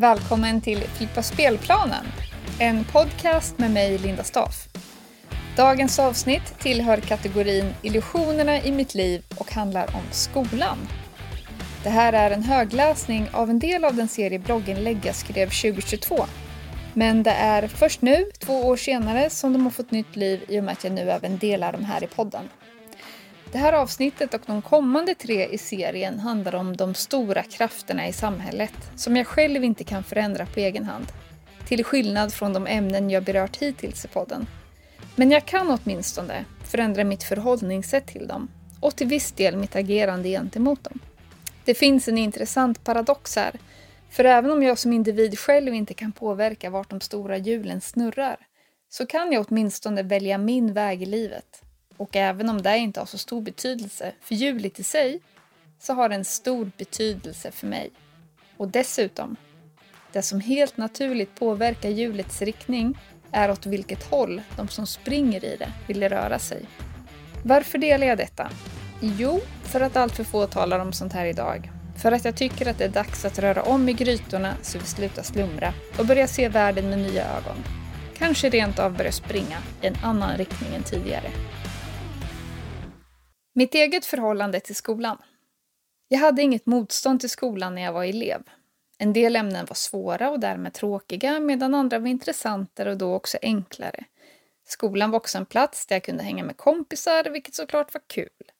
Välkommen till Flippa spelplanen, en podcast med mig Linda Staff. Dagens avsnitt tillhör kategorin Illusionerna i mitt liv och handlar om skolan. Det här är en högläsning av en del av den serie blogginlägg jag skrev 2022. Men det är först nu, två år senare, som de har fått nytt liv i och med att jag nu även delar dem här i podden. Det här avsnittet och de kommande tre i serien handlar om de stora krafterna i samhället som jag själv inte kan förändra på egen hand. Till skillnad från de ämnen jag berört hittills i podden. Men jag kan åtminstone förändra mitt förhållningssätt till dem och till viss del mitt agerande gentemot dem. Det finns en intressant paradox här. För även om jag som individ själv inte kan påverka vart de stora hjulen snurrar så kan jag åtminstone välja min väg i livet och även om det inte har så stor betydelse för hjulet i sig så har det en stor betydelse för mig. Och dessutom, det som helt naturligt påverkar hjulets riktning är åt vilket håll de som springer i det vill röra sig. Varför delar jag detta? Jo, för att allt för få talar om sånt här idag. För att jag tycker att det är dags att röra om i grytorna så vi slutar slumra och börjar se världen med nya ögon. Kanske rent av börja springa i en annan riktning än tidigare. Mitt eget förhållande till skolan. Jag hade inget motstånd till skolan när jag var elev. En del ämnen var svåra och därmed tråkiga medan andra var intressantare och då också enklare. Skolan var också en plats där jag kunde hänga med kompisar, vilket såklart var kul.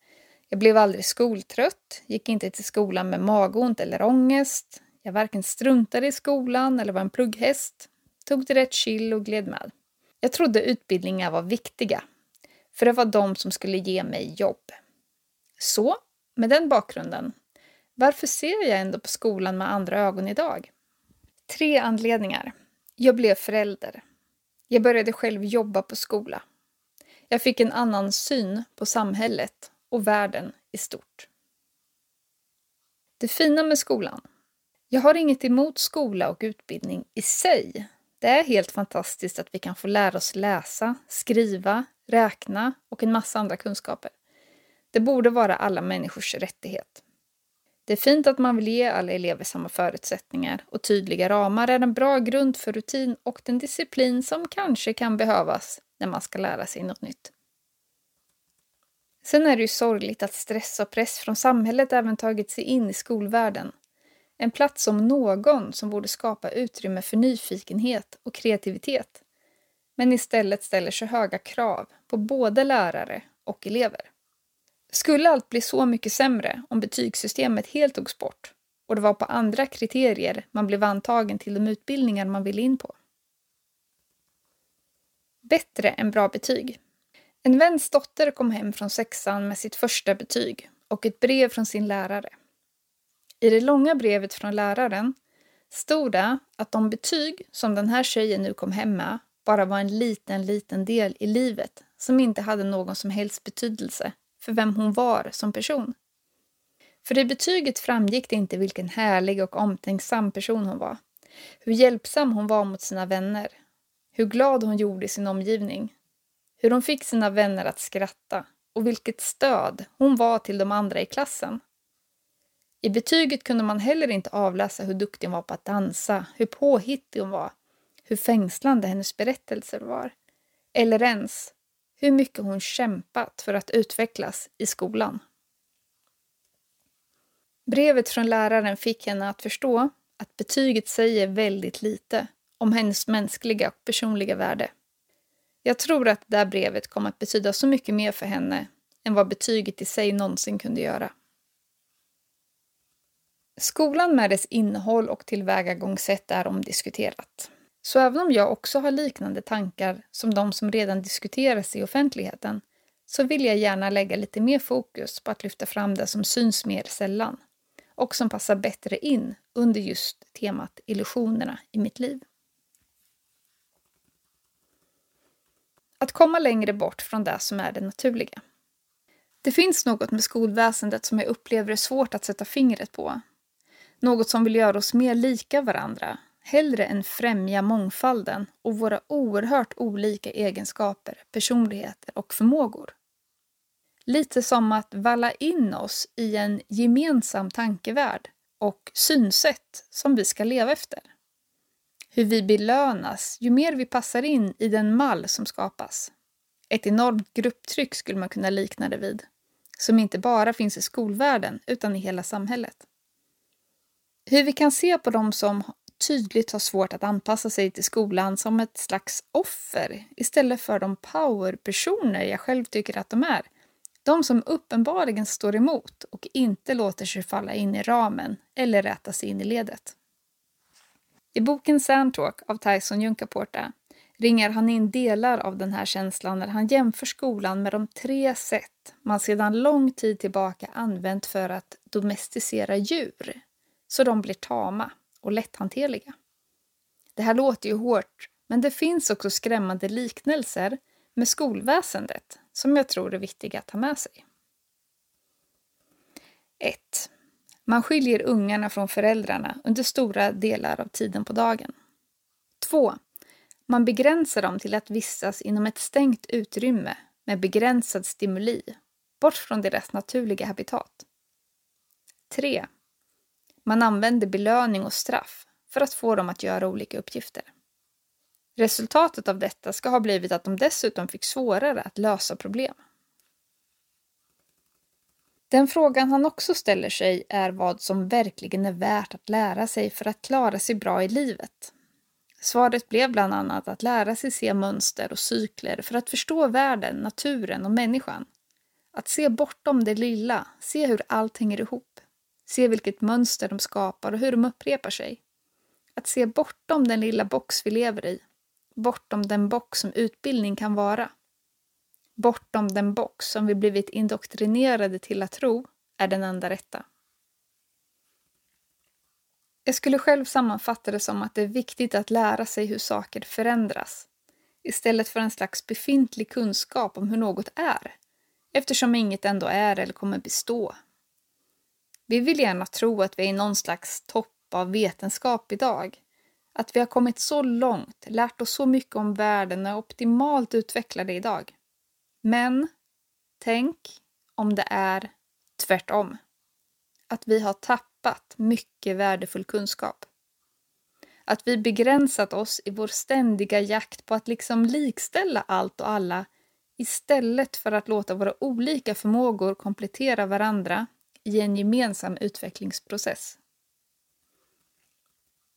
Jag blev aldrig skoltrött, gick inte till skolan med magont eller ångest. Jag varken struntade i skolan eller var en plugghäst. Tog det rätt chill och gled med. Jag trodde utbildningar var viktiga, för det var de som skulle ge mig jobb. Så, med den bakgrunden, varför ser jag ändå på skolan med andra ögon idag? Tre anledningar. Jag blev förälder. Jag började själv jobba på skola. Jag fick en annan syn på samhället och världen i stort. Det fina med skolan. Jag har inget emot skola och utbildning i sig. Det är helt fantastiskt att vi kan få lära oss läsa, skriva, räkna och en massa andra kunskaper. Det borde vara alla människors rättighet. Det är fint att man vill ge alla elever samma förutsättningar och tydliga ramar är en bra grund för rutin och den disciplin som kanske kan behövas när man ska lära sig något nytt. Sen är det ju sorgligt att stress och press från samhället även tagit sig in i skolvärlden. En plats som någon som borde skapa utrymme för nyfikenhet och kreativitet. Men istället ställer så höga krav på både lärare och elever. Skulle allt bli så mycket sämre om betygssystemet helt togs bort och det var på andra kriterier man blev antagen till de utbildningar man ville in på? Bättre än bra betyg. En väns dotter kom hem från sexan med sitt första betyg och ett brev från sin lärare. I det långa brevet från läraren stod det att de betyg som den här tjejen nu kom hem med bara var en liten, liten del i livet som inte hade någon som helst betydelse för vem hon var som person. För i betyget framgick det inte vilken härlig och omtänksam person hon var. Hur hjälpsam hon var mot sina vänner. Hur glad hon gjorde i sin omgivning. Hur hon fick sina vänner att skratta och vilket stöd hon var till de andra i klassen. I betyget kunde man heller inte avläsa hur duktig hon var på att dansa, hur påhittig hon var, hur fängslande hennes berättelser var. Eller ens hur mycket hon kämpat för att utvecklas i skolan. Brevet från läraren fick henne att förstå att betyget säger väldigt lite om hennes mänskliga och personliga värde. Jag tror att det där brevet kom att betyda så mycket mer för henne än vad betyget i sig någonsin kunde göra. Skolan med dess innehåll och tillvägagångssätt är omdiskuterat. Så även om jag också har liknande tankar som de som redan diskuteras i offentligheten så vill jag gärna lägga lite mer fokus på att lyfta fram det som syns mer sällan och som passar bättre in under just temat illusionerna i mitt liv. Att komma längre bort från det som är det naturliga. Det finns något med skolväsendet som jag upplever är svårt att sätta fingret på. Något som vill göra oss mer lika varandra hellre än främja mångfalden och våra oerhört olika egenskaper, personligheter och förmågor. Lite som att valla in oss i en gemensam tankevärld och synsätt som vi ska leva efter. Hur vi belönas ju mer vi passar in i den mall som skapas. Ett enormt grupptryck skulle man kunna likna det vid, som inte bara finns i skolvärlden utan i hela samhället. Hur vi kan se på dem som tydligt har svårt att anpassa sig till skolan som ett slags offer istället för de powerpersoner jag själv tycker att de är. De som uppenbarligen står emot och inte låter sig falla in i ramen eller räta sig in i ledet. I boken Sandtalk av Tyson Junkaporta ringar han in delar av den här känslan när han jämför skolan med de tre sätt man sedan lång tid tillbaka använt för att domesticera djur, så de blir tama och lätthanterliga. Det här låter ju hårt, men det finns också skrämmande liknelser med skolväsendet som jag tror är viktiga att ta med sig. 1. Man skiljer ungarna från föräldrarna under stora delar av tiden på dagen. 2. Man begränsar dem till att vistas inom ett stängt utrymme med begränsad stimuli, bort från deras naturliga habitat. 3. Man använder belöning och straff för att få dem att göra olika uppgifter. Resultatet av detta ska ha blivit att de dessutom fick svårare att lösa problem. Den frågan han också ställer sig är vad som verkligen är värt att lära sig för att klara sig bra i livet. Svaret blev bland annat att lära sig se mönster och cykler för att förstå världen, naturen och människan. Att se bortom det lilla, se hur allt hänger ihop. Se vilket mönster de skapar och hur de upprepar sig. Att se bortom den lilla box vi lever i. Bortom den box som utbildning kan vara. Bortom den box som vi blivit indoktrinerade till att tro är den enda rätta. Jag skulle själv sammanfatta det som att det är viktigt att lära sig hur saker förändras istället för en slags befintlig kunskap om hur något är eftersom inget ändå är eller kommer bestå. Vi vill gärna tro att vi är i någon slags topp av vetenskap idag. Att vi har kommit så långt, lärt oss så mycket om världen och är optimalt utvecklade idag. Men tänk om det är tvärtom. Att vi har tappat mycket värdefull kunskap. Att vi begränsat oss i vår ständiga jakt på att liksom likställa allt och alla istället för att låta våra olika förmågor komplettera varandra i en gemensam utvecklingsprocess.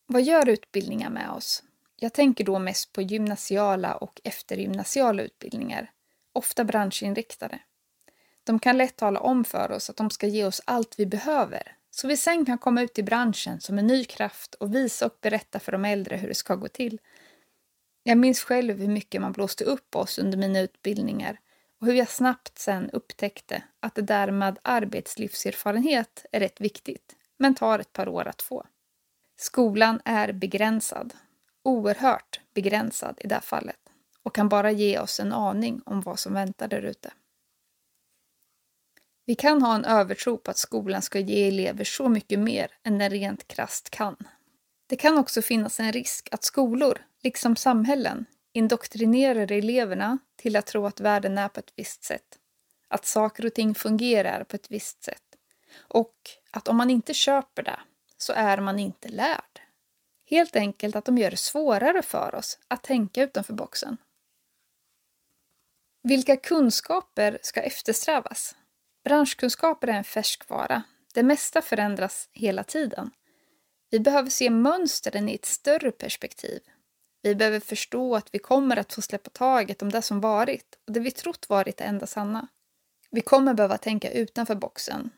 Vad gör utbildningar med oss? Jag tänker då mest på gymnasiala och eftergymnasiala utbildningar, ofta branschinriktade. De kan lätt tala om för oss att de ska ge oss allt vi behöver, så vi sen kan komma ut i branschen som en ny kraft och visa och berätta för de äldre hur det ska gå till. Jag minns själv hur mycket man blåste upp oss under mina utbildningar och hur jag snabbt sen upptäckte att det där med arbetslivserfarenhet är rätt viktigt, men tar ett par år att få. Skolan är begränsad, oerhört begränsad i det här fallet och kan bara ge oss en aning om vad som väntar där ute. Vi kan ha en övertro på att skolan ska ge elever så mycket mer än den rent krast kan. Det kan också finnas en risk att skolor, liksom samhällen, indoktrinerar eleverna till att tro att världen är på ett visst sätt. Att saker och ting fungerar på ett visst sätt. Och att om man inte köper det så är man inte lärd. Helt enkelt att de gör det svårare för oss att tänka utanför boxen. Vilka kunskaper ska eftersträvas? Branschkunskaper är en färskvara. Det mesta förändras hela tiden. Vi behöver se mönstren i ett större perspektiv. Vi behöver förstå att vi kommer att få släppa taget om det som varit och det vi trott varit det enda sanna. Vi kommer behöva tänka utanför boxen.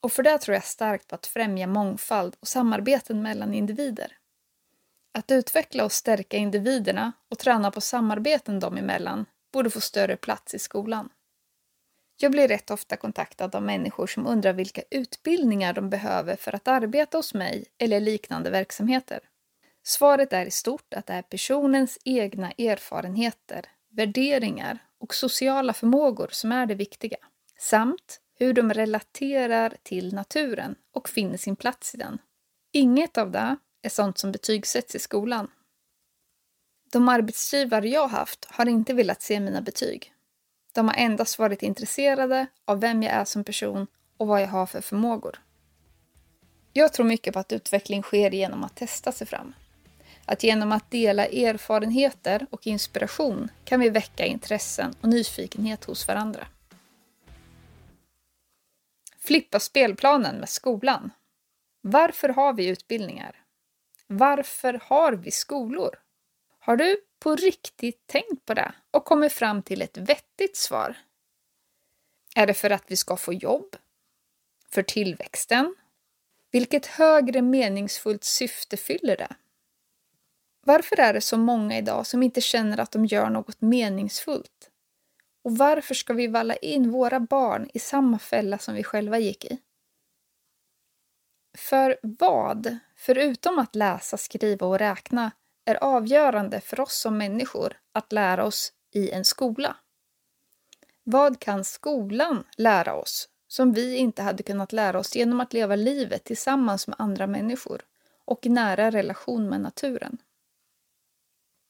Och för det tror jag starkt på att främja mångfald och samarbeten mellan individer. Att utveckla och stärka individerna och träna på samarbeten dem emellan borde få större plats i skolan. Jag blir rätt ofta kontaktad av människor som undrar vilka utbildningar de behöver för att arbeta hos mig eller liknande verksamheter. Svaret är i stort att det är personens egna erfarenheter, värderingar och sociala förmågor som är det viktiga. Samt hur de relaterar till naturen och finner sin plats i den. Inget av det är sånt som betygsätts i skolan. De arbetsgivare jag haft har inte velat se mina betyg. De har endast varit intresserade av vem jag är som person och vad jag har för förmågor. Jag tror mycket på att utveckling sker genom att testa sig fram att genom att dela erfarenheter och inspiration kan vi väcka intressen och nyfikenhet hos varandra. Flippa spelplanen med skolan. Varför har vi utbildningar? Varför har vi skolor? Har du på riktigt tänkt på det och kommit fram till ett vettigt svar? Är det för att vi ska få jobb? För tillväxten? Vilket högre meningsfullt syfte fyller det? Varför är det så många idag som inte känner att de gör något meningsfullt? Och varför ska vi valla in våra barn i samma fälla som vi själva gick i? För vad, förutom att läsa, skriva och räkna, är avgörande för oss som människor att lära oss i en skola? Vad kan skolan lära oss som vi inte hade kunnat lära oss genom att leva livet tillsammans med andra människor och i nära relation med naturen?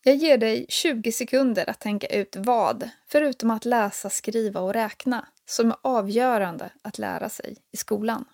Jag ger dig 20 sekunder att tänka ut vad, förutom att läsa, skriva och räkna, som är avgörande att lära sig i skolan.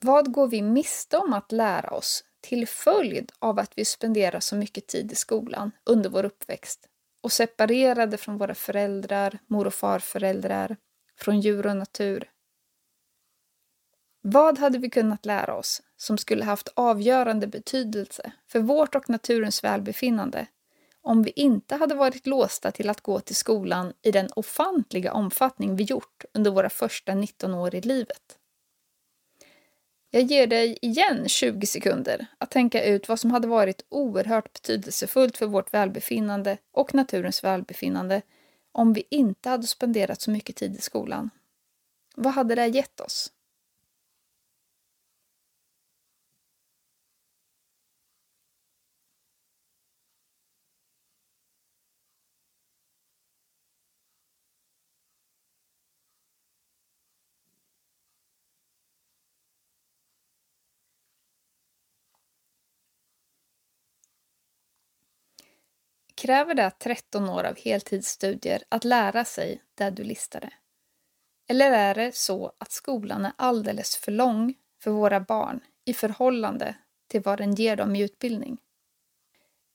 Vad går vi miste om att lära oss till följd av att vi spenderar så mycket tid i skolan under vår uppväxt och separerade från våra föräldrar, mor och farföräldrar, från djur och natur? Vad hade vi kunnat lära oss som skulle haft avgörande betydelse för vårt och naturens välbefinnande om vi inte hade varit låsta till att gå till skolan i den ofantliga omfattning vi gjort under våra första 19 år i livet? Jag ger dig igen 20 sekunder att tänka ut vad som hade varit oerhört betydelsefullt för vårt välbefinnande och naturens välbefinnande om vi inte hade spenderat så mycket tid i skolan. Vad hade det gett oss? Kräver det 13 år av heltidsstudier att lära sig det du listade? Eller är det så att skolan är alldeles för lång för våra barn i förhållande till vad den ger dem i utbildning?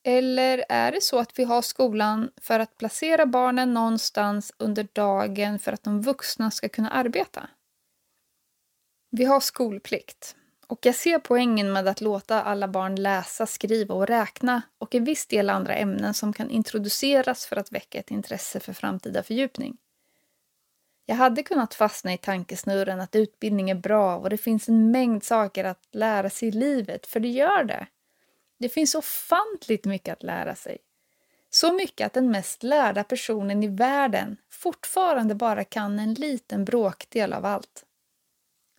Eller är det så att vi har skolan för att placera barnen någonstans under dagen för att de vuxna ska kunna arbeta? Vi har skolplikt. Och jag ser poängen med att låta alla barn läsa, skriva och räkna och en viss del andra ämnen som kan introduceras för att väcka ett intresse för framtida fördjupning. Jag hade kunnat fastna i tankesnurren att utbildning är bra och det finns en mängd saker att lära sig i livet, för det gör det. Det finns ofantligt mycket att lära sig. Så mycket att den mest lärda personen i världen fortfarande bara kan en liten bråkdel av allt.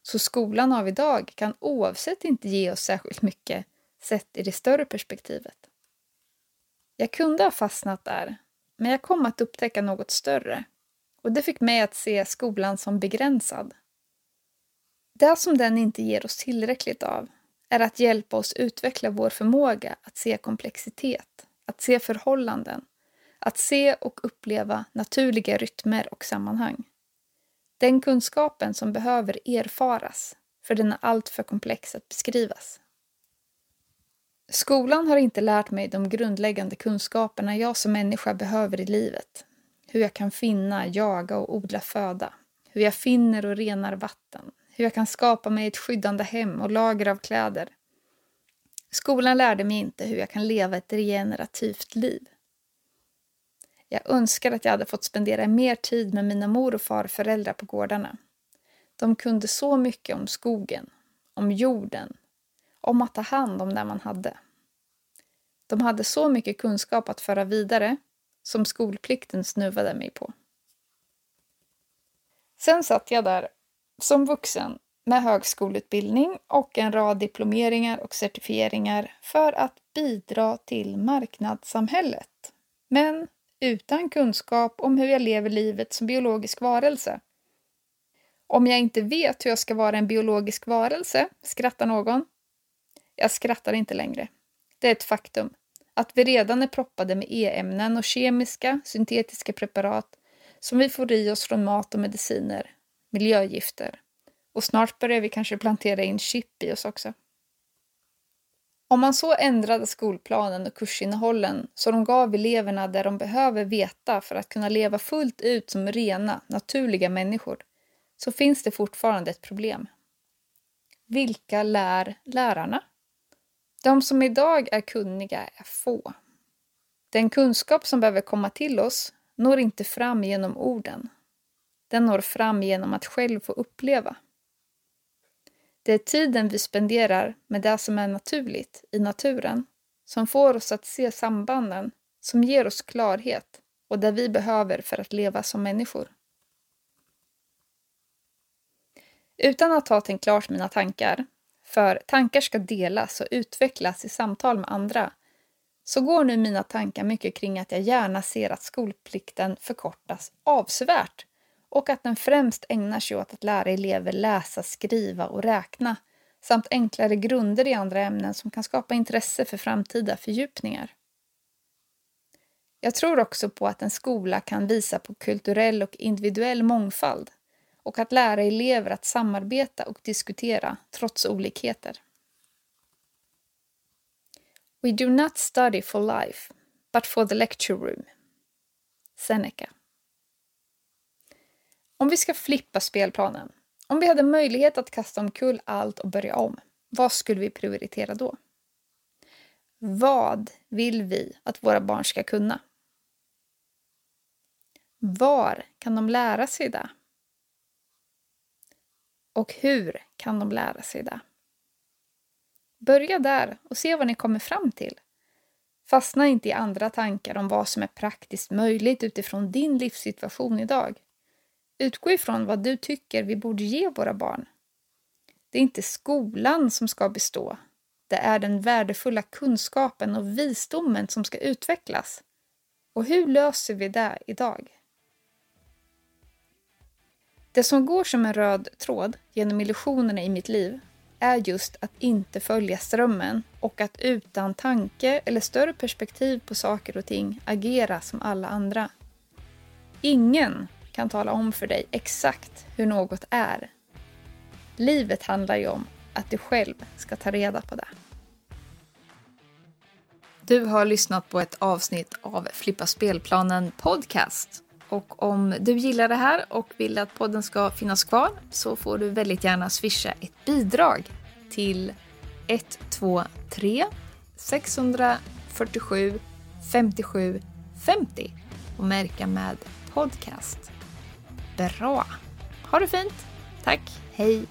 Så skolan av idag kan oavsett inte ge oss särskilt mycket sett i det större perspektivet. Jag kunde ha fastnat där, men jag kom att upptäcka något större och det fick mig att se skolan som begränsad. Det som den inte ger oss tillräckligt av är att hjälpa oss utveckla vår förmåga att se komplexitet, att se förhållanden, att se och uppleva naturliga rytmer och sammanhang. Den kunskapen som behöver erfaras, för den är alltför komplex att beskrivas. Skolan har inte lärt mig de grundläggande kunskaperna jag som människa behöver i livet. Hur jag kan finna, jaga och odla föda. Hur jag finner och renar vatten. Hur jag kan skapa mig ett skyddande hem och lager av kläder. Skolan lärde mig inte hur jag kan leva ett regenerativt liv. Jag önskar att jag hade fått spendera mer tid med mina mor och farföräldrar på gårdarna. De kunde så mycket om skogen, om jorden, om att ta hand om det man hade. De hade så mycket kunskap att föra vidare som skolplikten snuvade mig på. Sen satt jag där som vuxen med högskoleutbildning och en rad diplomeringar och certifieringar för att bidra till marknadssamhället. Men utan kunskap om hur jag lever livet som biologisk varelse. Om jag inte vet hur jag ska vara en biologisk varelse, skrattar någon. Jag skrattar inte längre. Det är ett faktum att vi redan är proppade med e-ämnen och kemiska, syntetiska preparat som vi får i oss från mat och mediciner, miljögifter. Och snart börjar vi kanske plantera in chip i oss också. Om man så ändrade skolplanen och kursinnehållen så de gav eleverna det de behöver veta för att kunna leva fullt ut som rena, naturliga människor, så finns det fortfarande ett problem. Vilka lär lärarna? De som idag är kunniga är få. Den kunskap som behöver komma till oss når inte fram genom orden. Den når fram genom att själv få uppleva. Det är tiden vi spenderar med det som är naturligt i naturen som får oss att se sambanden, som ger oss klarhet och det vi behöver för att leva som människor. Utan att ha tänkt klart mina tankar, för tankar ska delas och utvecklas i samtal med andra, så går nu mina tankar mycket kring att jag gärna ser att skolplikten förkortas avsevärt och att den främst ägnar sig åt att lära elever läsa, skriva och räkna samt enklare grunder i andra ämnen som kan skapa intresse för framtida fördjupningar. Jag tror också på att en skola kan visa på kulturell och individuell mångfald och att lära elever att samarbeta och diskutera trots olikheter. We do not study for life, but for the lecture room. Seneca. Om vi ska flippa spelplanen, om vi hade möjlighet att kasta omkull allt och börja om, vad skulle vi prioritera då? Vad vill vi att våra barn ska kunna? Var kan de lära sig det? Och hur kan de lära sig det? Börja där och se vad ni kommer fram till. Fastna inte i andra tankar om vad som är praktiskt möjligt utifrån din livssituation idag. Utgå ifrån vad du tycker vi borde ge våra barn. Det är inte skolan som ska bestå. Det är den värdefulla kunskapen och visdomen som ska utvecklas. Och hur löser vi det idag? Det som går som en röd tråd genom illusionerna i mitt liv är just att inte följa strömmen och att utan tanke eller större perspektiv på saker och ting agera som alla andra. Ingen kan tala om för dig exakt hur något är. Livet handlar ju om att du själv ska ta reda på det. Du har lyssnat på ett avsnitt av Flippa spelplanen podcast. Och om du gillar det här och vill att podden ska finnas kvar så får du väldigt gärna swisha ett bidrag till 123 647 57 50 och märka med podcast. Bra! Ha det fint! Tack, hej!